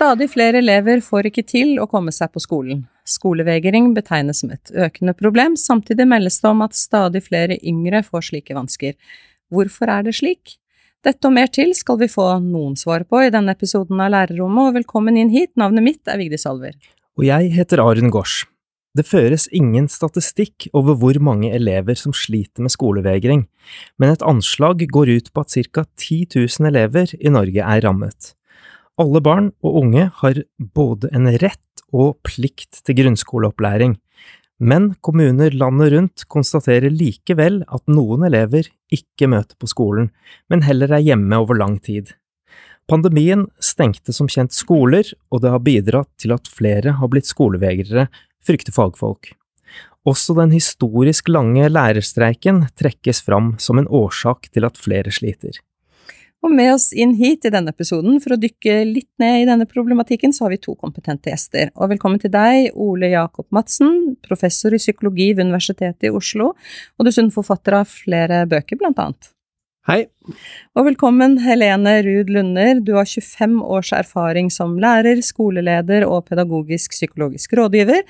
Stadig flere elever får ikke til å komme seg på skolen. Skolevegring betegnes som et økende problem, samtidig meldes det om at stadig flere yngre får slike vansker. Hvorfor er det slik? Dette og mer til skal vi få noen svar på i denne episoden av Lærerrommet, og velkommen inn hit, navnet mitt er Vigdis Alver. Og jeg heter Arun Gaars. Det føres ingen statistikk over hvor mange elever som sliter med skolevegring, men et anslag går ut på at ca. 10 000 elever i Norge er rammet. Alle barn og unge har både en rett og plikt til grunnskoleopplæring, men kommuner landet rundt konstaterer likevel at noen elever ikke møter på skolen, men heller er hjemme over lang tid. Pandemien stengte som kjent skoler, og det har bidratt til at flere har blitt skolevegrere, frykter fagfolk. Også den historisk lange lærerstreiken trekkes fram som en årsak til at flere sliter. Og med oss inn hit i denne episoden for å dykke litt ned i denne problematikken, så har vi to kompetente gjester. Og velkommen til deg, Ole Jakob Madsen, professor i psykologi ved Universitetet i Oslo, og dessuten forfatter av flere bøker, blant annet. Hei. Og velkommen Helene Ruud Lunder, du har 25 års erfaring som lærer, skoleleder og pedagogisk psykologisk rådgiver.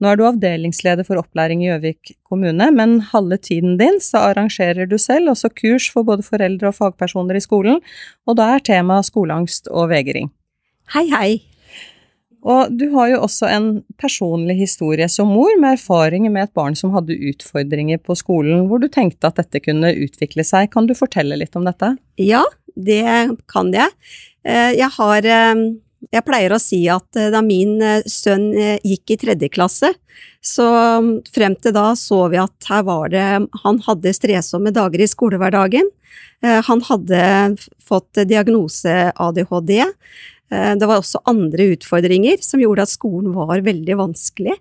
Nå er du avdelingsleder for opplæring i Gjøvik kommune, men halve tiden din så arrangerer du selv også kurs for både foreldre og fagpersoner i skolen, og da er temaet skoleangst og vegring. Hei, hei. Og du har jo også en personlig historie som mor, med erfaringer med et barn som hadde utfordringer på skolen, hvor du tenkte at dette kunne utvikle seg. Kan du fortelle litt om dette? Ja, det kan jeg. Eh, jeg har eh, Jeg pleier å si at eh, da min sønn gikk i tredje klasse, så mm, frem til da så vi at her var det Han hadde strevsomme dager i skolehverdagen. Han hadde fått diagnose ADHD. Eh, det var også andre utfordringer som gjorde at skolen var veldig vanskelig.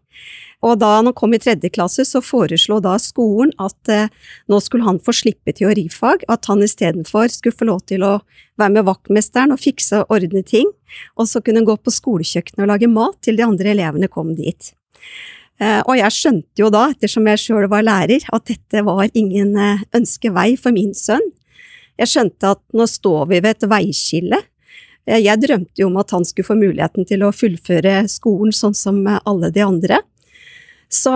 Og da han kom i tredje klasse, så foreslo da skolen at eh, nå skulle han få slippe teorifag, at han istedenfor skulle få lov til å være med vaktmesteren og fikse og ordne ting, og så kunne han gå på skolekjøkkenet og lage mat til de andre elevene kom dit. Eh, og jeg skjønte jo da, ettersom jeg sjøl var lærer, at dette var ingen ønskevei for min sønn. Jeg skjønte at nå står vi ved et veiskille jeg drømte jo om at han skulle få muligheten til å fullføre skolen sånn som alle de andre. Så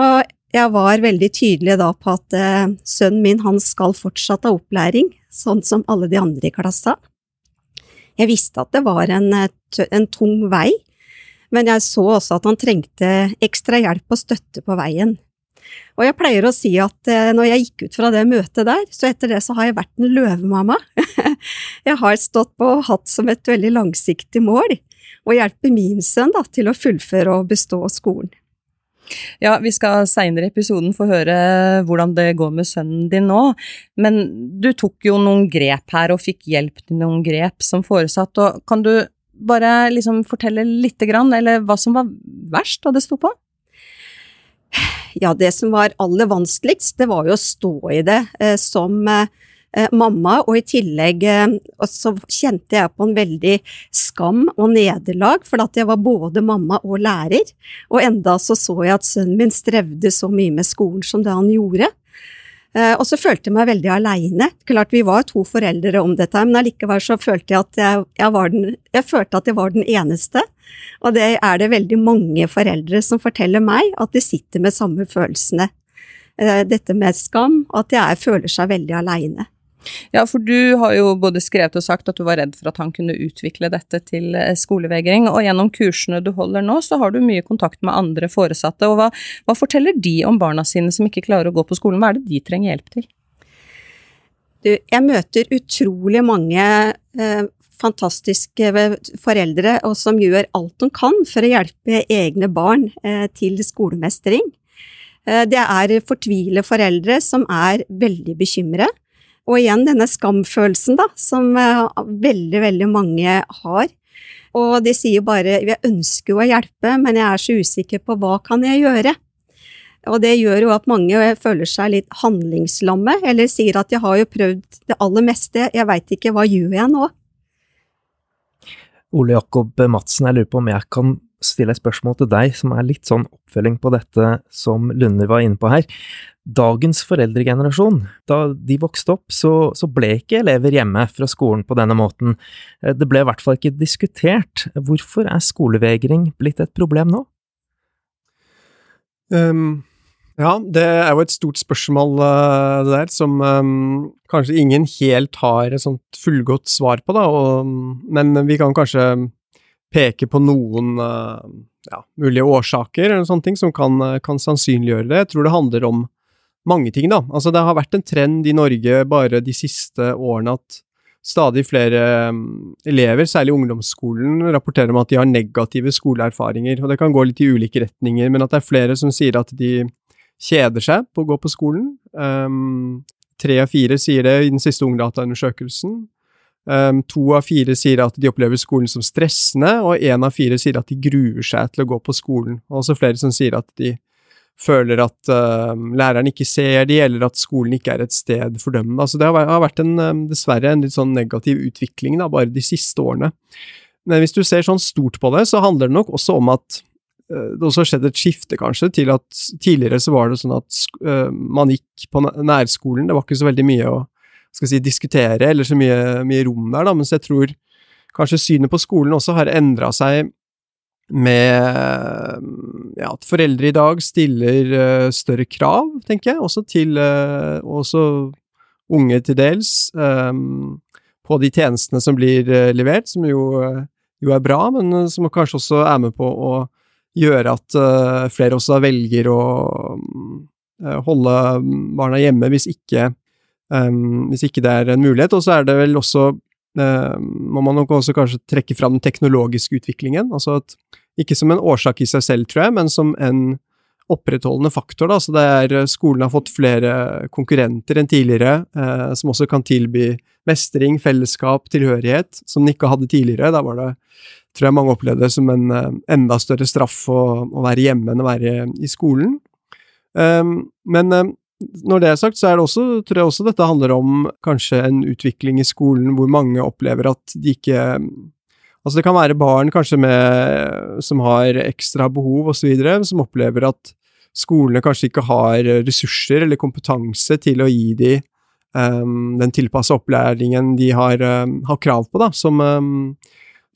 jeg var veldig tydelig da på at eh, sønnen min han skal fortsatt ha opplæring, sånn som alle de andre i klassa. Jeg visste at det var en, eh, en tung vei, men jeg så også at han trengte ekstra hjelp og støtte på veien. Og jeg pleier å si at eh, når jeg gikk ut fra det møtet der, så etter det så har jeg vært en løvemamma. jeg har stått på og hatt som et veldig langsiktig mål å hjelpe min sønn da, til å fullføre og bestå skolen. Ja, vi skal seinere i episoden få høre hvordan det går med sønnen din nå, men du tok jo noen grep her og fikk hjelp til noen grep som foresatt, og kan du bare liksom fortelle grann, eller hva som var verst da det sto på? Ja, det som var aller vanskeligst, det var jo å stå i det eh, som eh, mamma, og i tillegg eh, så kjente jeg på en veldig skam og nederlag, for at jeg var både mamma og lærer, og enda så så jeg at sønnen min strevde så mye med skolen som det han gjorde. Eh, og så følte jeg meg veldig aleine. Klart vi var to foreldre om dette, men allikevel så følte jeg at jeg, jeg, den, jeg følte at jeg var den eneste. Og det er det veldig mange foreldre som forteller meg, at de sitter med samme følelsene. Eh, dette med skam, at jeg føler seg veldig aleine. Ja, for du har jo både skrevet og sagt at du var redd for at han kunne utvikle dette til eh, skolevegring, og gjennom kursene du holder nå, så har du mye kontakt med andre foresatte. og Hva, hva forteller de om barna sine som ikke klarer å gå på skolen, hva er det de trenger hjelp til? Du, jeg møter utrolig mange eh, fantastiske foreldre og som gjør alt de kan for å hjelpe egne barn eh, til skolemestring. Eh, det er fortvile foreldre som er veldig bekymret. Og igjen denne skamfølelsen, da, som eh, veldig, veldig mange har. Og de sier bare 'jeg ønsker jo å hjelpe, men jeg er så usikker på hva kan jeg gjøre'. Og det gjør jo at mange føler seg litt handlingslamme, eller sier at 'jeg har jo prøvd det aller meste, jeg veit ikke, hva gjør jeg nå'? Ole Jakob Madsen, jeg lurer på om jeg kan stiller et spørsmål til deg som er litt sånn oppfølging på dette som Lunder var inne på her. Dagens foreldregenerasjon, da de vokste opp, så, så, ble ikke elever hjemme fra skolen på denne måten. Eh, det ble i hvert fall ikke diskutert. Hvorfor er skolevegring blitt et problem nå? Um, ja, det er jo et stort spørsmål, uh, det der, som um, kanskje ingen helt har et sånt fullgodt svar på, da, og, men vi kan kanskje peke på noen uh, ja, mulige årsaker eller sånne ting som kan, kan sannsynliggjøre det. Jeg tror det handler om mange ting, da. Altså, det har vært en trend i Norge bare de siste årene at stadig flere um, elever, særlig ungdomsskolen, rapporterer om at de har negative skoleerfaringer. Og det kan gå litt i ulike retninger, men at det er flere som sier at de kjeder seg på å gå på skolen. Um, tre av fire sier det i den siste Ungdata-undersøkelsen. Um, to av fire sier at de opplever skolen som stressende, og én av fire sier at de gruer seg til å gå på skolen. Og også flere som sier at de føler at uh, læreren ikke ser de, eller at skolen ikke er et sted for dem. Altså, det har vært en, um, dessverre en litt sånn negativ utvikling da, bare de siste årene. Men hvis du ser sånn stort på det, så handler det nok også om at uh, det også har skjedd et skifte, kanskje, til at tidligere så var det sånn at uh, man gikk på nærskolen, det var ikke så veldig mye å skal si, diskutere, eller så mye, mye rom der, da, mens jeg tror kanskje synet på skolen også har endra seg med ja, at foreldre i dag stiller uh, større krav, tenker jeg, også til uh, også unge til dels, um, på de tjenestene som blir uh, levert, som jo, jo, er bra, men som kanskje også er med på å gjøre at flere også velger å holde barna hjemme hvis ikke, um, hvis ikke det er en mulighet. Og så er det vel også må man nok også kanskje trekke fram den teknologiske utviklingen. altså at ikke som en årsak i seg selv, tror jeg, men som en opprettholdende faktor. Da. Så det er, eh, skolen har fått flere konkurrenter enn tidligere, uh, som også kan tilby mestring, fellesskap, tilhørighet, som den ikke hadde tidligere. Da var det, tror jeg mange opplevde det som en uh, enda større straff å, å, være hjemme enn å være i skolen. Um, men når det er sagt, så er det også, tror jeg også dette handler om kanskje en utvikling i skolen hvor mange opplever at de ikke Altså det kan være barn kanskje med, som har ekstra behov osv., som opplever at skolene kanskje ikke har ressurser eller kompetanse til å gi dem um, den tilpassa opplæringen de har, um, har, krav på, da, som um,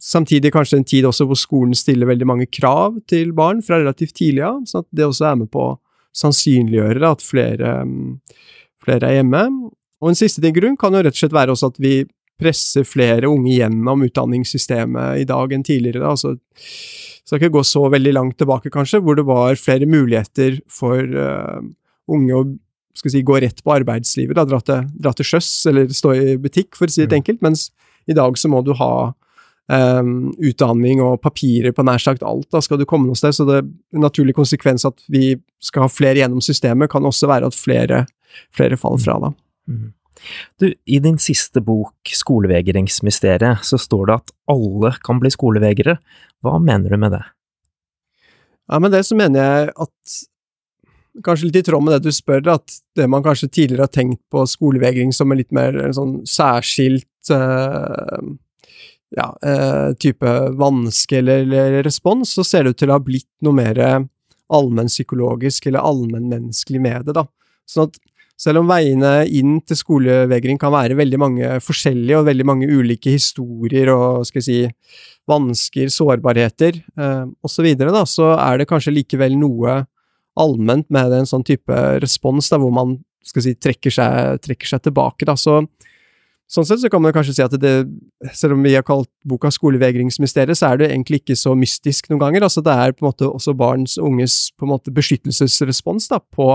Samtidig kanskje en tid også hvor skolen stiller veldig mange krav til barn fra relativt tidlig av, sånn at det også er med på å sannsynliggjøre at flere, flere er hjemme. Og en siste ting grunn kan jo rett og slett være også at vi presser flere unge gjennom utdanningssystemet i dag enn tidligere. Altså, skal ikke gå så veldig langt tilbake, kanskje, hvor det var flere muligheter for uh, unge å si, gå rett på arbeidslivet, da, dra til, dra til sjøs eller stå i butikk, for å si det mm. enkelt, mens i dag så må du ha um, utdanning og papirer på nær sagt alt, da skal du komme noe sted, så det en naturlig konsekvens at vi skal ha flere gjennom systemet, kan også være at flere, flere faller fra, da. Mm. Du, i din siste bok, Skolevegringsmysteriet, så står det at alle kan bli skolevegere. Hva mener du med det? Ja, med det så mener jeg at Kanskje litt i tråd med det du spør, at det man kanskje tidligere har tenkt på skolevegring som en litt mer en sånn særskilt uh, ja, uh, type vanske eller, eller, respons, så ser det ut til å ha blitt noe mer allmennpsykologisk eller allmennmenneskelig med det, da. Sånn at selv om veiene inn til skolevegring kan være veldig mange forskjellige og veldig mange ulike historier og skal jeg si, vansker, sårbarheter eh, osv., så, så er det kanskje likevel noe allment med en sånn type respons da, hvor man skal si, trekker, seg, trekker seg tilbake. Da. Så, sånn sett så kan man kanskje si at det, selv om vi har kalt boka 'Skolevegringsmysteriet', så er det egentlig ikke så mystisk noen ganger. Altså, det er på en måte også barns og unges på en måte beskyttelsesrespons da, på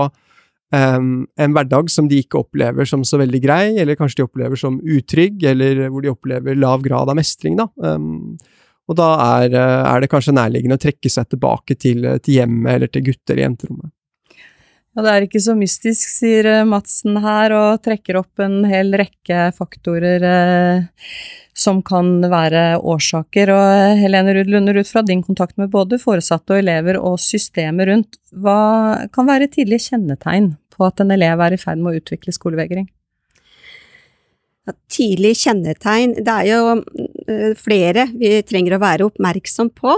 um, en hverdag som de ikke opplever som så veldig grei, eller kanskje de opplever som utrygg, eller hvor de opplever lav grad av mestring, da. Um, og da er, eh, er, det kanskje nærliggende å trekke seg tilbake til, til hjemmet eller til gutter i jenterommet. Ja, det er ikke så mystisk, sier eh, Madsen her, og trekker opp en hel rekke faktorer eh, som kan være årsaker. Og eh, Helene Ruud Lunder, ut fra din kontakt med både foresatte og elever og systemet rundt, hva kan være tidlige kjennetegn på at en elev er i ferd med å utvikle skolevegring? Ja, tidlig kjennetegn Det er jo flere vi trenger å være oppmerksom på.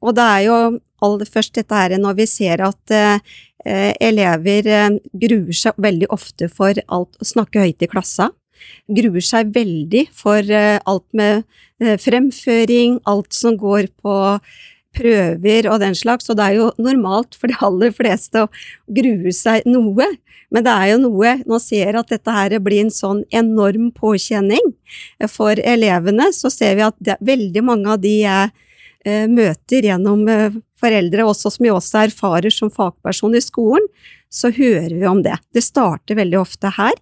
Og det er jo aller først dette her når vi ser at eh, elever eh, gruer seg veldig ofte for alt å snakke høyt i klassa. Gruer seg veldig for eh, alt med eh, fremføring, alt som går på prøver og den slags, og det er jo normalt for de aller fleste å grue seg noe. Men det er jo noe Nå ser at dette her blir en sånn enorm påkjenning for elevene. Så ser vi at det, veldig mange av de jeg eh, møter gjennom eh, foreldre, også som vi også erfarer som fagperson i skolen, så hører vi om det. Det starter veldig ofte her.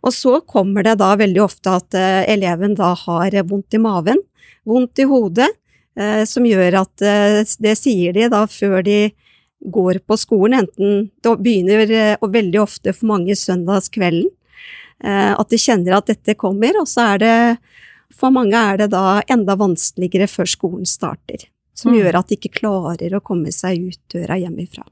Og så kommer det da veldig ofte at eh, eleven da har vondt i maven, vondt i hodet, eh, som gjør at eh, det sier de da før de går på skolen, enten det begynner eh, og veldig ofte for mange søndagskvelden, eh, at de kjenner at dette kommer, og så er det for mange er det da enda vanskeligere før skolen starter, som Mm. gjør at de ikke klarer å komme seg ut døra hjemmefra.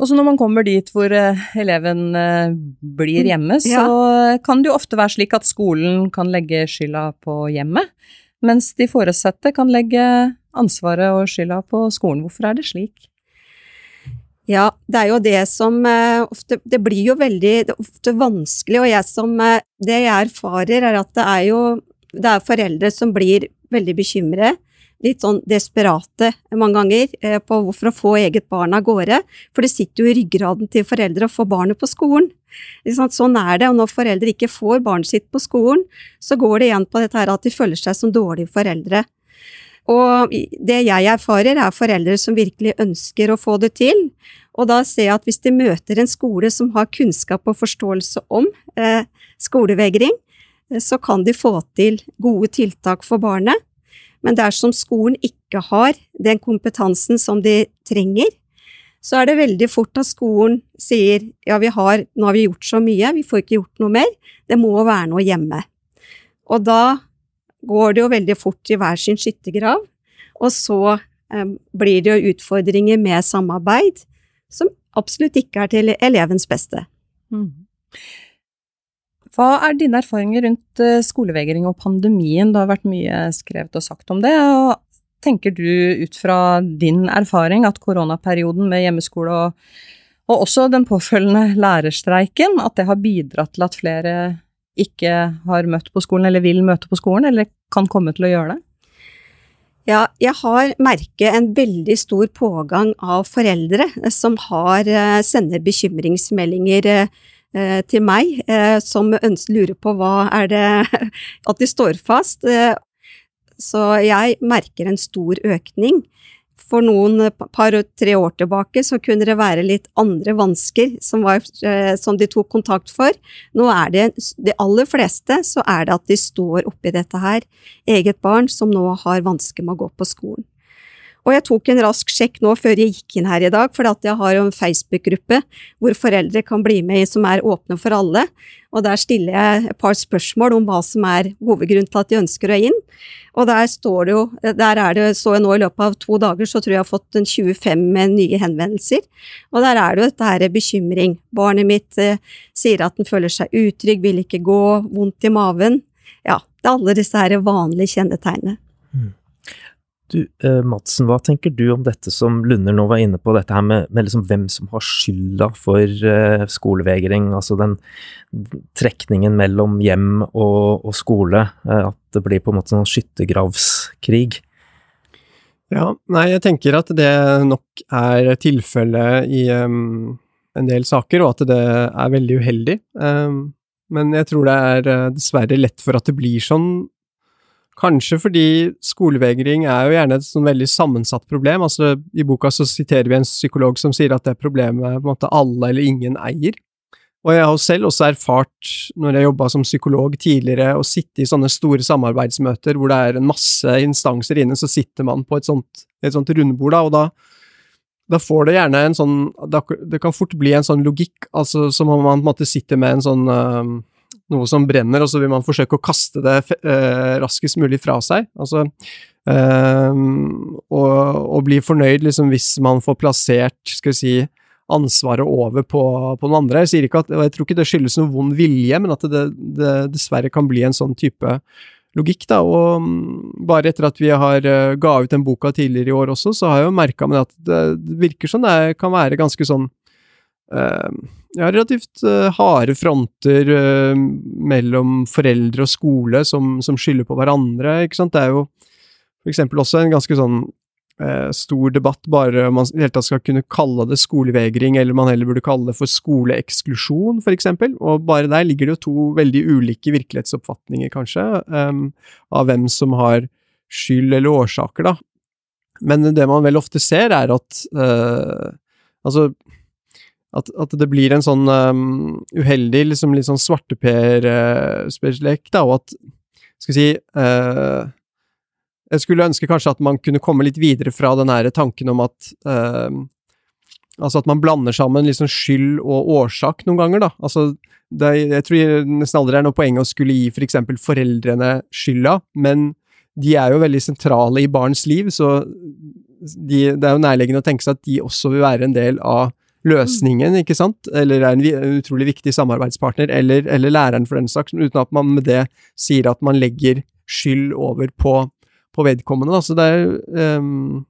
Og så når man kommer dit hvor eh, eleven eh, blir hjemme, så Ja. kan det jo ofte være slik at skolen kan legge skylda på hjemmet, mens de foresatte kan legge ansvaret og skylda på skolen. Hvorfor er det slik? Ja, det er jo det som eh, ofte Det blir jo veldig det er ofte vanskelig, og jeg som Det jeg erfarer, er at det er jo Det er foreldre som blir veldig bekymret, litt sånn desperate mange ganger, eh, på for å få eget barn av gårde. For det sitter jo i ryggraden til foreldre å få barnet på skolen. Sånn er det, og når foreldre ikke får barnet sitt på skolen, så går det igjen på dette her at de føler seg som dårlige foreldre. Og det jeg erfarer, er foreldre som virkelig ønsker å få det til. Og da ser jeg at hvis de møter en skole som har kunnskap og forståelse om eh, skolevegring, så kan de få til gode tiltak for barnet. Men dersom skolen ikke har den kompetansen som de trenger, så er det veldig fort at skolen sier ja, vi har, nå har vi gjort så mye, vi får ikke gjort noe mer, det må være noe hjemme. Og da går det jo veldig fort i hver sin skyttergrav, og så eh, blir det jo utfordringer med samarbeid som absolutt ikke er til elevens beste. Hva er dine erfaringer rundt eh, skolevegring og pandemien? Det har vært mye skrevet og sagt om det. og Tenker du ut fra din erfaring at koronaperioden med hjemmeskole og, og også den påfølgende lærerstreiken, at det har bidratt til at flere ikke har møtt på skolen, eller vil møte på skolen, eller kan komme til å gjøre det? Ja, jeg har merket en veldig stor pågang av foreldre som har, eh, sender bekymringsmeldinger eh, til meg, eh, som lurer på hva er det At de står fast. Eh, Så jeg merker en stor økning. For noen par-tre år tilbake så kunne det være litt andre vansker som, var, eh, som de tok kontakt for. Nå er det de aller fleste så er det at de står oppi dette her, eget barn som nå har vansker med å gå på skolen. Og jeg tok en rask sjekk nå før jeg gikk inn her i dag, for jeg har jo en Facebook-gruppe hvor foreldre kan bli med som er åpne for alle. Og der stiller jeg et par spørsmål om hva som er hovedgrunnen til at de ønsker å inn. Og der står det jo, der er det, så jeg nå i løpet av to dager, så tror jeg jeg har fått en 25 nye henvendelser. Og der er det jo dette her bekymring. Barnet mitt eh, sier at den føler seg utrygg, vil ikke gå, vondt i maven. Ja, det er alle disse her vanlige kjennetegnene. Du, eh, Madsen, hva tenker du om dette som Lunder nå var inne på, dette her med, med liksom hvem som har skylda for eh, skolevegring, altså den trekningen mellom hjem og, og skole, eh, at det blir på en måte sånn skyttergravskrig? Ja, nei, jeg tenker at det nok er tilfellet i um, en del saker, og at det er veldig uheldig. Um, men jeg tror det er uh, dessverre lett for at det blir sånn, kanskje fordi skolevegring er jo gjerne et sånn veldig sammensatt problem. Altså, I boka så siterer vi en psykolog som sier at det problemet på en måte alle eller ingen eier. Og jeg har selv også erfart, når jeg jobba som psykolog tidligere, å sitte i sånne store samarbeidsmøter hvor det er en masse instanser inne, så sitter man på et sånt, et sånt rundbord, da, og da, da får det gjerne en sånn Det kan fort bli en sånn logikk, altså som om man på en måte sitter med en sånn noe som brenner, og så vil man forsøke å kaste det eh, raskest mulig fra seg. Altså eh, og, og bli fornøyd liksom hvis man får plassert, skal si, ansvaret over på, på noen andre. Jeg sier ikke at, og jeg tror ikke det skyldes noen vond vilje, men at det, det dessverre kan bli en sånn type logikk, da. Og mm, bare etter at vi har uh, ga ut den boka tidligere i år også, så har jeg jo merka meg at det, virker som det kan være ganske sånn ja, relativt uh, harde fronter mellom foreldre og skole som, som skylder på hverandre, ikke sant. Det er jo for eksempel også en ganske sånn eh, stor debatt bare om man i hele tatt skal kunne kalle det skolevegring, eller man heller burde kalle det for skoleeksklusjon, for eksempel. Og bare der ligger det jo to veldig ulike virkelighetsoppfatninger, kanskje, um, av hvem som har skyld eller årsaker, da. Men det man vel ofte ser, er at uh, Altså at, at, det blir en sånn um, uheldig, liksom litt sånn svarteper-spesialek, uh, da, og at Skal vi si uh, jeg skulle ønske kanskje at man kunne komme litt videre fra den her tanken om at uh, Altså at man blander sammen liksom skyld og årsak noen ganger, da. Altså, det, jeg tror nesten aldri det er noe poeng å skulle gi for eksempel foreldrene skylda, men de er jo veldig sentrale i barns liv, så de, det er jo nærliggende å tenke seg at de også vil være en del av løsningen, ikke sant, eller er en, utrolig viktig samarbeidspartner, eller, eller læreren for den saks, uten at man med det sier at man legger skyld over på på vedkommende. Da. Så der, um,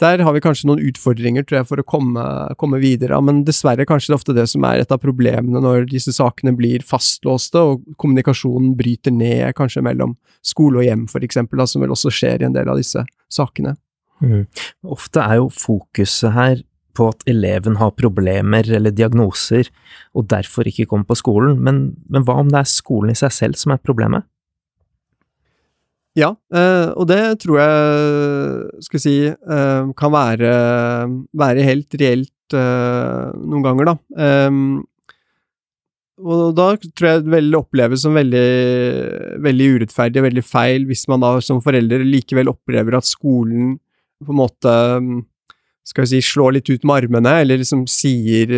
der har vi kanskje noen utfordringer, tror jeg, for å komme, komme videre. Men dessverre kanskje det er ofte det som er et av problemene når disse sakene blir fastlåste, og kommunikasjonen bryter ned, kanskje mellom skole og hjem, for eksempel, som vel også skjer i en del av disse sakene. Mm. Ofte er jo fokuset her på at eleven har problemer eller diagnoser, og derfor ikke kommer på skolen, men, men hva om det er skolen i seg selv som er problemet? Ja, eh, og det tror jeg skal si eh, kan være, være helt reelt eh, noen ganger, da. Og da tror jeg det oppleves som veldig, veldig urettferdig og veldig feil hvis man da som forelder likevel opplever at skolen på en måte skal vi si, slår litt ut med armene, eller liksom sier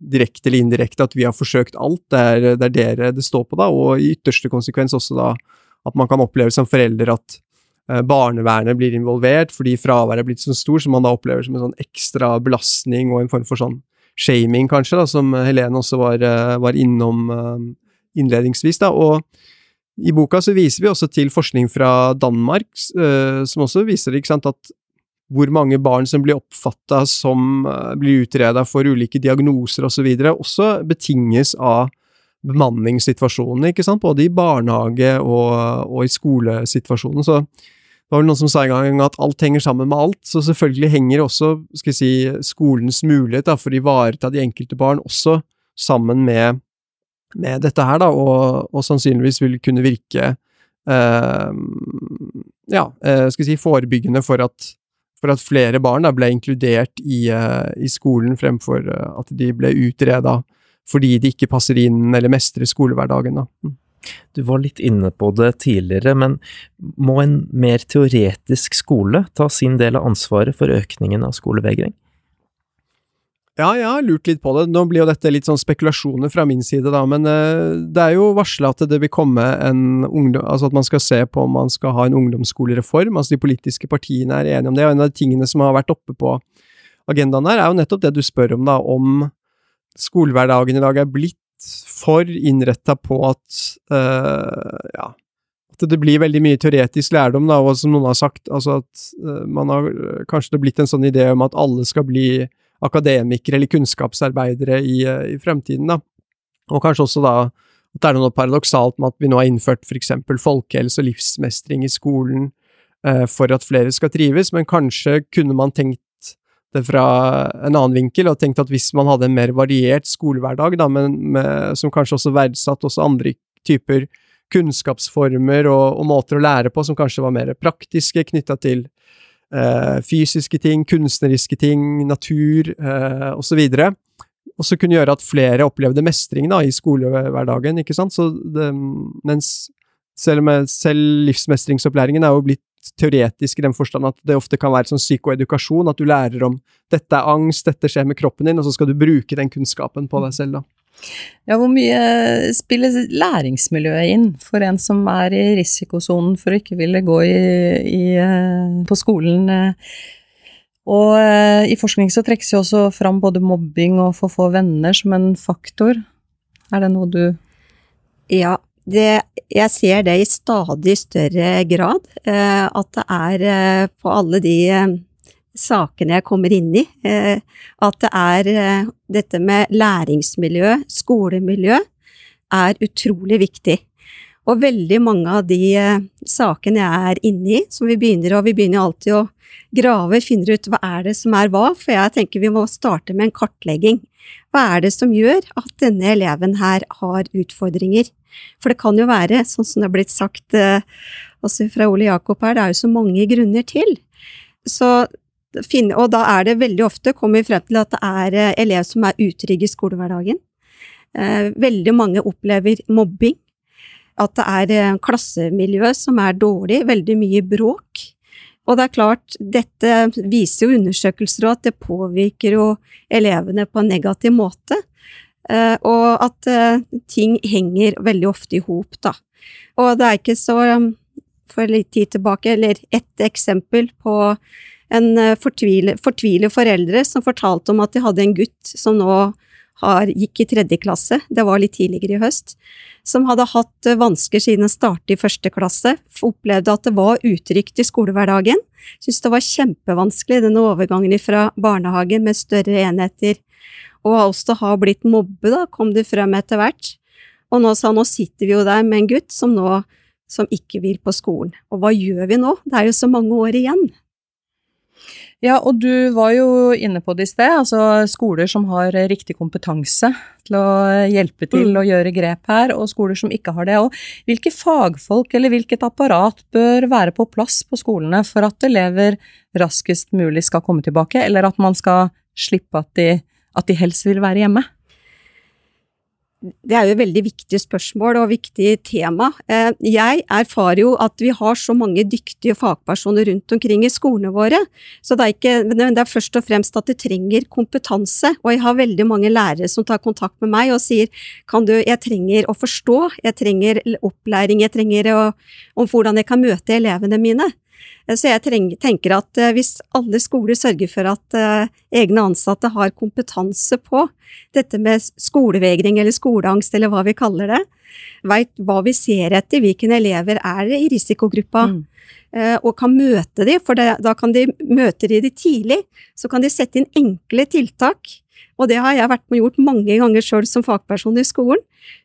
direkte eller indirekte at vi har forsøkt alt, det er, det er dere det står på, da, og i ytterste konsekvens også da at man kan oppleve som forelder at eh, barnevernet blir involvert fordi fraværet er blitt så stor, som man da opplever som en sånn ekstra belastning og en form for sånn shaming, kanskje, da, som Helene også var, eh, var innom eh, innledningsvis. Da. Og i boka så viser vi også til forskning fra Danmark, som også viser sant, at hvor mange barn som blir oppfatta som blir utreda for ulike diagnoser osv., og også betinges av bemanningssituasjonen, ikke sant, både i barnehage og, og i skolesituasjonen. Så det var vel noen som sa en gang at alt henger sammen med alt, så selvfølgelig henger også skal si, skolens mulighet da, for å ivareta de enkelte barn også sammen med, med dette her, da, og, og, sannsynligvis vil kunne virke eh, ja, eh, skal si, forebyggende for at, for at flere barn da, ble inkludert i, eh, i skolen fremfor eh, at de ble utreda fordi de ikke passer inn eller mestrer skolehverdagen. Da. Mm. Du var litt inne på det tidligere, men må en mer teoretisk skole ta sin del av ansvaret for økningen av skolevegring? Ja, jeg har lurt litt på det. Nå blir jo dette litt sånn spekulasjoner fra min side, da, men uh, det er jo varsla at det vil komme en ungdom... Altså at man skal se på om man skal ha en ungdomsskolereform. Altså de politiske partiene er enige om det, og en av de tingene som har vært oppe på agendaen her, er jo nettopp det du spør om, da, om skolehverdagen i dag er blitt for innretta på at uh, ja, det blir veldig mye teoretisk lærdom, da, og som noen har sagt, altså at uh, man har kanskje det blitt en sånn idé om at alle skal bli akademikere eller kunnskapsarbeidere i, uh, i fremtiden, da. Og kanskje også da at det er noe paradoksalt med at vi nå har innført eksempel folkehelse og livsmestring i skolen for at flere skal trives, men kanskje kunne man tenkt det fra en annen vinkel, og tenkt at hvis man hadde en mer variert skolehverdag, da, men med, som kanskje også verdsatt også andre typer kunnskapsformer og, og, måter å lære på som kanskje var mer praktiske, knytta til eh, fysiske ting, kunstneriske ting, natur eh, osv. Og så kunne gjøre at flere opplevde mestring da, i skolehverdagen, ikke sant. Så det, mens selv, med, selv livsmestringsopplæringen er jo blitt teoretisk i den forstand at det ofte kan være sånn psykoedukasjon, at du lærer om dette er angst, dette skjer med kroppen din, og så skal du bruke den kunnskapen på deg selv, da. Ja, hvor mye spiller læringsmiljøet inn for en som er i risikosonen for å ikke ville gå i, i, eh, på skolen? Og eh, i forskning så trekkes jo også fram både mobbing og for få venner som en faktor. Er det noe du Ja, det, jeg ser det i stadig større grad. Eh, at det er eh, på alle de eh, sakene jeg kommer inn i, eh, at det er eh, dette med læringsmiljø, skolemiljø, er utrolig viktig. Og veldig mange av de eh, sakene jeg er inne i, som vi begynner, og vi begynner alltid å grave, finner ut hva er det som er hva, for jeg tenker vi må starte med en kartlegging. Hva er det som gjør at denne eleven her har utfordringer? For det kan jo være, sånn som det er blitt sagt også fra Ole Jakob her, det er jo så mange grunner til. Så, og da er det veldig ofte, kommer vi frem til at det er eh, elever som er utrygge i skolehverdagen. Eh, veldig mange opplever mobbing. At det er klassemiljø som er dårlig, veldig mye bråk. Og det er klart, dette viser jo undersøkelser at det påvirker jo elevene på en negativ måte. Eh, og at eh, ting henger veldig ofte i hop, da. Og det er ikke så For litt tid tilbake, eller ett eksempel på en eh, fortvile, fortvile foreldre som fortalte om at de hadde en gutt som nå har, gikk i tredje klasse, det var litt tidligere i høst, som hadde hatt vansker siden han startet i første klasse, opplevde at det var utrygt i skolehverdagen, syntes det var kjempevanskelig denne overgangen fra barnehage med større enheter og også har blitt mobbe, da, kom det frem etter hvert. Og nå sa nå sitter vi jo der med en gutt som nå som ikke vil på skolen. Og hva gjør vi nå? Det er jo så mange år igjen. Ja, og du var jo inne på det i sted, altså skoler som har riktig kompetanse til å hjelpe til mm. å gjøre grep her, og skoler som ikke har det. Og hvilke fagfolk eller hvilket apparat bør være på plass på skolene for at elever raskest mulig skal komme tilbake, eller at man skal slippe at de at de helst vil være hjemme? Det er jo et veldig viktig spørsmål og viktig tema. Eh, jeg erfarer jo at vi har så mange dyktige fagpersoner rundt omkring i skolene våre, så det er, ikke, det er først og fremst at de trenger kompetanse. Og jeg har veldig mange lærere som tar kontakt med meg og sier kan du, jeg trenger å forstå, jeg trenger opplæring, jeg trenger å, om hvordan jeg kan møte elevene mine. Eh, så jeg tenker at eh, hvis alle skoler sørger for at eh, egne ansatte har kompetanse på dette med skolevegring eller skoleangst eller hva vi kaller det, veit hva vi ser etter, hvilke elever er i risikogruppa, mm. og kan møte dem, for da kan de møte de tidlig, så kan de sette inn enkle tiltak. Og det har jeg vært med og gjort mange ganger sjøl som fagperson i skolen,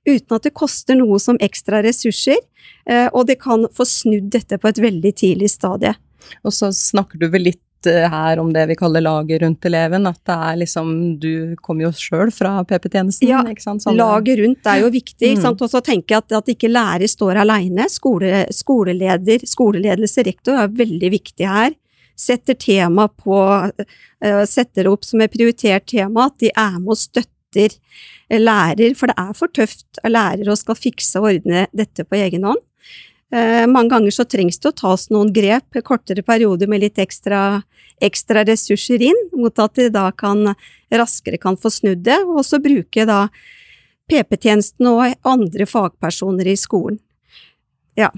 uten at det koster noe som ekstra ressurser, Eh, og det kan få snudd dette på et veldig tidlig stadie. Og så snakker du vel litt eh, her om det vi kaller laget rundt eleven, at det er liksom Du kommer jo sjøl fra PP-tjenesten, ja, ikke sant? Sånn, laget rundt er jo viktig, ikke sant. Mm. Og så tenker jeg at, at ikke lærer står aleine. Skole, skoleleder, skoleledelse, rektor, er veldig viktig her. Setter tema på uh, Setter opp som et prioritert tema, at de er med og støtter lærer, for det er for tøft av lærer å skal fikse og ordne dette på egen hånd. Eh, mange ganger så trengs det å tas noen grep, kortere perioder med litt ekstra, ekstra ressurser inn, mot at de da kan raskere kan få snudd det, og også bruke da PP-tjenesten og andre fagpersoner i skolen. Ja.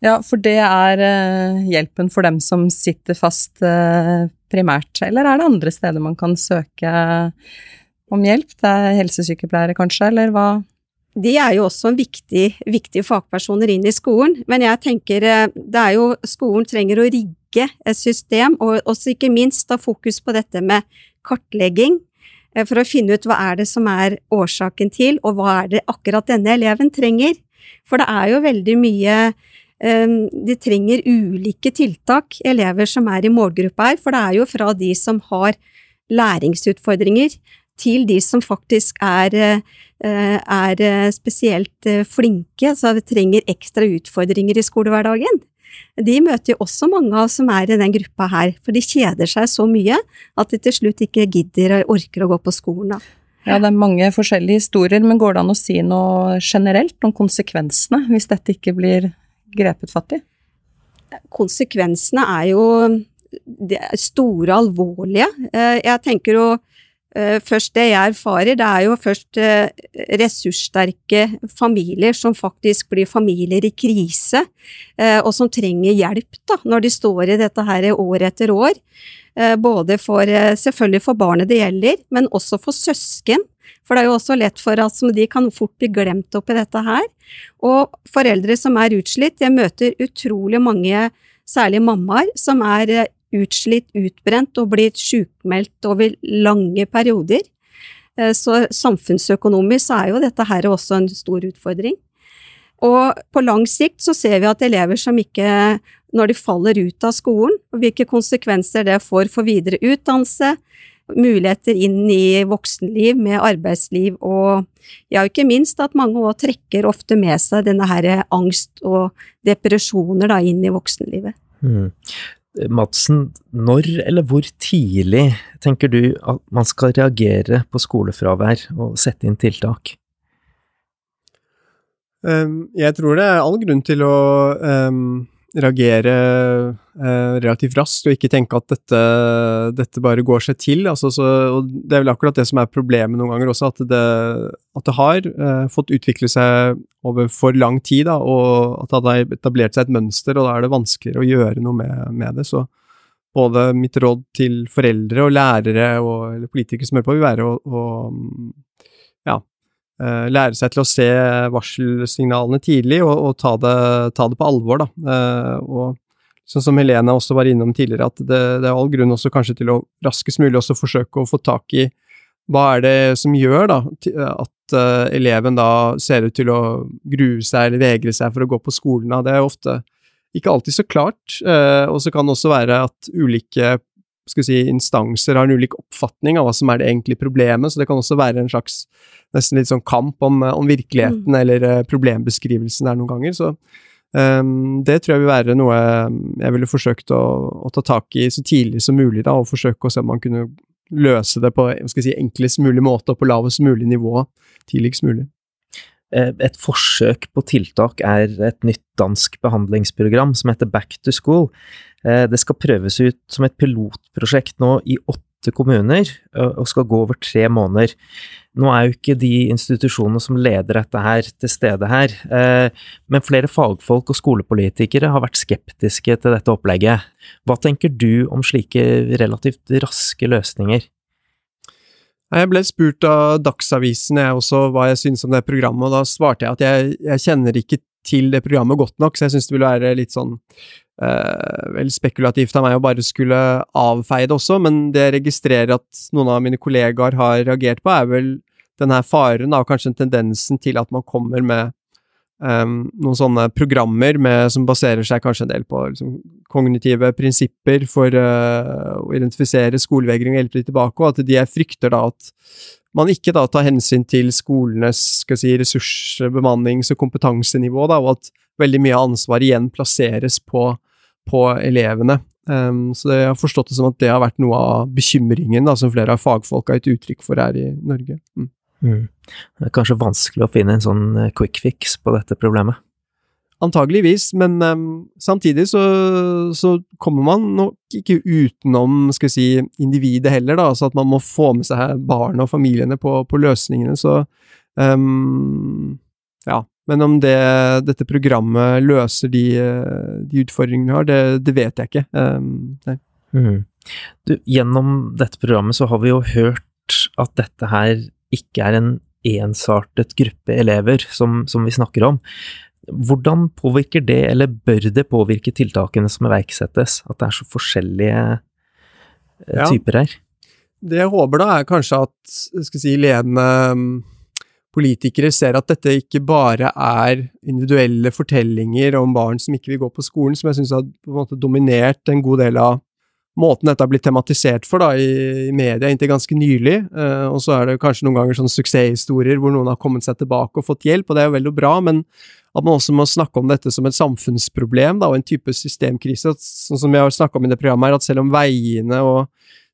Ja, for det er uh, hjelpen for dem som sitter fast uh, primært, eller er det andre steder man kan søke om hjelp? Det er helsesykepleiere, kanskje, eller hva? de er jo også viktige, viktige fagpersoner inn i skolen, men jeg tenker eh, det er jo skolen trenger å rigge et system, og også ikke minst ta fokus på dette med kartlegging, eh, for å finne ut hva er det som er årsaken til, og hva er det akkurat denne eleven trenger. For det er jo veldig mye eh, De trenger ulike tiltak, elever som er i målgruppa her, for det er jo fra de som har læringsutfordringer, til de som faktisk er Eh, er eh, spesielt eh, flinke, så vi trenger ekstra utfordringer i skolehverdagen. De møter jo også mange av oss som er i den gruppa her, for de kjeder seg så mye at de til slutt ikke gidder og orker å gå på skolen. Da. Ja, det er mange forskjellige historier, men går det an å si noe generelt om konsekvensene hvis dette ikke blir grepet fatt i? Konsekvensene er jo store, alvorlige. Jeg tenker jo Eh, først det jeg erfarer, det er jo først eh, ressurssterke familier som faktisk blir familier i krise, eh, og som trenger hjelp da, når de står i dette her år etter år. Både for, selvfølgelig for barnet det gjelder, men også for søsken For det er jo også lett for at de kan fort bli glemt oppi dette her. Og foreldre som er utslitt, jeg møter utrolig mange, særlig mammaer, som er eh, utslitt, utbrent og blitt sjukmeldt over lange perioder. Eh, så samfunnsøkonomisk er jo dette her også en stor utfordring. Og på lang sikt så ser vi at elever som ikke, når de faller ut av skolen, hvilke konsekvenser det får for videre utdannelse, muligheter inn i voksenliv med arbeidsliv og ja, ikke minst at mange òg trekker ofte med seg denne her angst og depresjoner da inn i voksenlivet. Mm. Madsen, når eller hvor tidlig tenker du at man skal reagere på skolefravær og sette inn tiltak? Um, jeg tror det er all grunn til å um, reagere eh, relativt raskt, og ikke tenke at dette, dette bare går seg til. Altså, så, det er vel akkurat det som er problemet noen ganger også, at det, at det har eh, fått utvikle seg over for lang tid, da, og at det har etablert seg et mønster, og da er det vanskeligere å gjøre noe med, med det. Så både mitt råd til foreldre og lærere og politikere som hører på, vil være å, å lære seg til å se varselsignalene tidlig og, og ta, det, ta, det, på alvor, da. Uh, og sånn som Helene også var innom tidligere, at det, det, er all grunn også kanskje til å raskest mulig også forsøke å få tak i hva er det som gjør da at uh, eleven da ser ut til å grue seg eller vegre seg for å gå på skolen? Det er ofte ikke alltid så klart, og så kan det også være at ulike skal si, instanser har en ulik oppfatning av hva som er det egentlige problemet, så det kan også være en slags nesten litt sånn kamp om, om virkeligheten mm. eller uh, problembeskrivelsen der noen ganger. Så um, det tror jeg vil være noe jeg ville forsøkt å, å, ta tak i så tidlig som mulig, da, og forsøke å se om man kunne løse det på si, enklest mulig måte og på lavest mulig nivå tidligst mulig. Eh, et forsøk på tiltak er et nytt dansk behandlingsprogram som heter Back to School. Eh, det skal prøves ut som et pilotprosjekt nå i åtte kommuner, og skal gå over tre måneder. Nå er jo ikke de institusjonene som leder dette her, til stede her, eh, men flere fagfolk og skolepolitikere har vært skeptiske til dette opplegget. Hva tenker du om slike relativt raske løsninger? Jeg ble spurt av Dagsavisen jeg også hva jeg syntes om det programmet, og da svarte jeg at jeg, jeg kjenner ikke til det programmet godt nok, så jeg syns det ville være litt sånn eh, vel spekulativt av meg å bare skulle avfeie det også, men det jeg registrerer at noen av mine kollegaer har reagert på, er vel den her faren, og kanskje tendensen til at man kommer med um, noen sånne programmer med, som baserer seg kanskje en del på liksom, kognitive prinsipper for uh, å identifisere skolevegring og hjelpe de tilbake, og at de frykter da at man ikke da tar hensyn til skolenes skal si, ressurs-, og kompetansenivå, da, og at veldig mye ansvar igjen plasseres på på elevene. Um, så jeg har forstått det som at det har vært noe av bekymringen da, som flere av fagfolka har gitt uttrykk for her i Norge. Mm. Mm. Det er kanskje vanskelig å finne en sånn eh, quick fix på dette problemet? Antageligvis, men um, samtidig så, så, kommer man nok ikke utenom skal si, individet heller, da, altså at man må få med seg barna og familiene på, på løsningene. Så um, ja, men om det, dette programmet løser de, de utfordringene vi har, det, det, vet jeg ikke. Um, mm. du, gjennom dette programmet så har vi jo hørt at dette her ikke er en ensartet gruppe elever som, som vi snakker om. Hvordan påvirker det, eller bør det påvirke tiltakene som iverksettes, at det er så forskjellige ja. typer her? Det jeg håper da, er kanskje at si, ledende politikere ser at dette ikke bare er individuelle fortellinger om barn som ikke vil gå på skolen, som jeg syns har dominert en god del av måten dette har blitt tematisert for da, i, i media inntil ganske nylig. Uh, og så er det kanskje noen ganger sånne suksesshistorier hvor noen har kommet seg tilbake og fått hjelp, og det er jo veldig bra, men at man også må snakke om dette som et samfunnsproblem da, og en type systemkrise. Sånn som vi har snakka om i det programmet, her, at selv om veiene og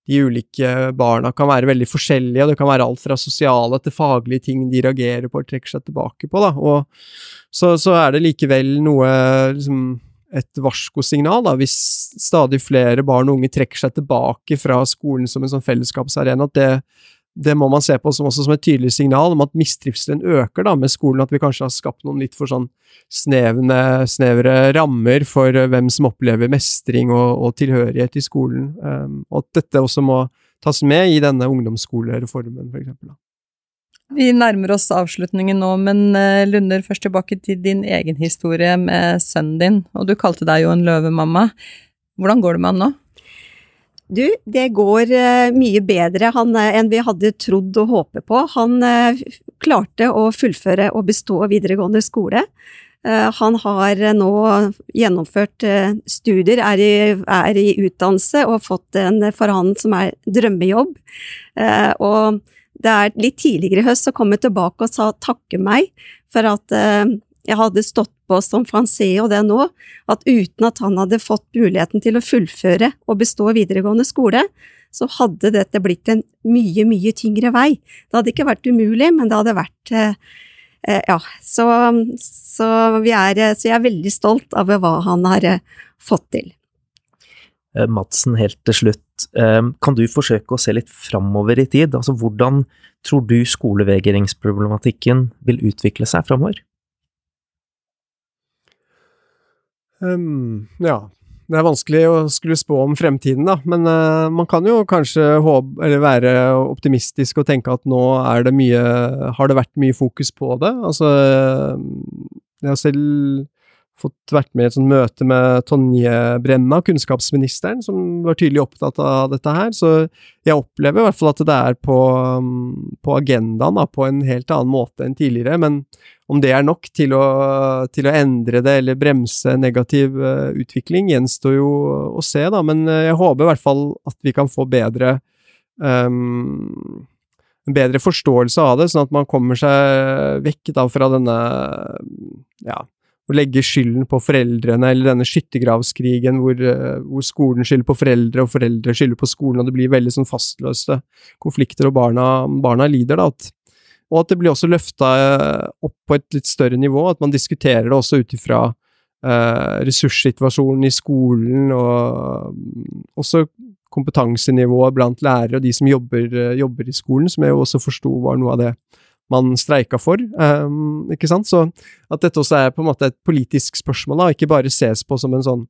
de ulike barna kan være veldig forskjellige, og det kan være alt fra sosiale til faglige ting de reagerer på og trekker seg tilbake på. Da. Og så, så er det likevel noe liksom, et varskosignal da, hvis stadig flere barn og unge trekker seg tilbake fra skolen som en sånn fellesskapsarena. at det det må man se på som, som et tydelig signal om at mistrivselen øker da, med skolen, at vi kanskje har skapt noen litt for sånn snevne, snevre rammer for uh, hvem som opplever mestring og, og tilhørighet i skolen, um, og at dette også må tas med i denne ungdomsskolereformen. Da. Vi nærmer oss avslutningen nå, men eh, Lunder, først tilbake til din egen historie med sønnen din. Og du kalte deg jo en løvemamma. Hvordan går det med han nå? Du, det går uh, mye bedre han, uh, enn vi hadde trodd og håpet på. Han klarte å fullføre og bestå videregående skole. han har nå gjennomført studier, er i, er i, utdannelse og fått en for han som er drømmejobb. og det er litt tidligere i høst så kom jeg tilbake og sa takke meg for at jeg hadde stått på som han det nå, at uten at han hadde fått muligheten til å fullføre og bestå videregående skole, så hadde dette blitt en mye, mye tyngre vei. Det hadde ikke vært umulig, men det hadde vært eh, eh Ja, så, så, er, så, jeg er veldig stolt av hva han har eh, fått til. Eh, Madsen, helt til slutt, kan du forsøke å se litt framover i tid? Altså, hvordan tror du skolevegringsproblematikken vil utvikle seg framover? Um, ja. Det er vanskelig å skulle spå om fremtiden, da, men uh, man kan jo kanskje håpe, eller være optimistisk og tenke at nå er det mye Har det vært mye fokus på det? Altså Jeg har selv fått vært med i et sånt møte med Tonje Brenna, kunnskapsministeren, som var tydelig opptatt av dette her. Så jeg opplever i hvert fall at det er på, på agendaen da, på en helt annen måte enn tidligere. Men om det er nok til å, til å endre det eller bremse negativ uh, utvikling, gjenstår jo å se, da. Men uh, jeg håper i hvert fall at vi kan få bedre um, en bedre forståelse av det, sånn at man kommer seg vekk da fra denne ja, å legge skylden på foreldrene, eller denne skyttergravskrigen hvor, uh, hvor, skolen skylder på foreldre, og foreldre skylder på skolen, og det blir veldig sånn fastløste konflikter, og barna, barna lider, da. At og at det blir også løfta eh, opp på et litt større nivå, at man diskuterer det også ut ifra eh, ressurssituasjonen i skolen, og også kompetansenivået blant lærere og de som jobber, eh, jobber i skolen, som jeg jo også forsto var noe av det man streika for. Um, ikke sant? Så at dette også er på en måte et politisk spørsmål, da, ikke bare ses på som en sånn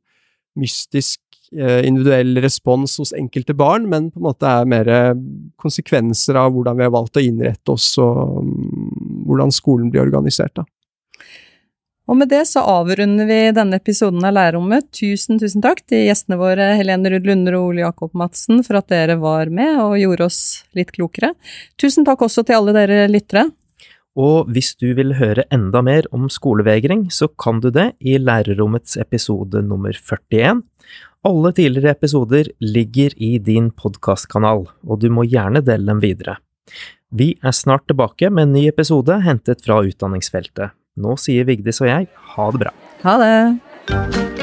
mystisk Eh, individuell respons hos enkelte barn, men på en måte er mer konsekvenser av hvordan vi har valgt å innrette oss, og mm, hvordan skolen blir organisert. da. Og med det så avrunder vi denne episoden av Lærerrommet. Tusen, tusen takk til gjestene våre Helene Ruud Lunder og Ole Jakob Madsen for at dere var med og gjorde oss litt klokere. Tusen takk også til alle dere lyttere. Og hvis du vil høre enda mer om skolevegring, så kan du det i Lærerrommets episode nummer 41. Alle tidligere episoder ligger i din podkastkanal, og du må gjerne dele dem videre. Vi er snart tilbake med en ny episode hentet fra utdanningsfeltet. Nå sier Vigdis og jeg ha det bra. Ha det!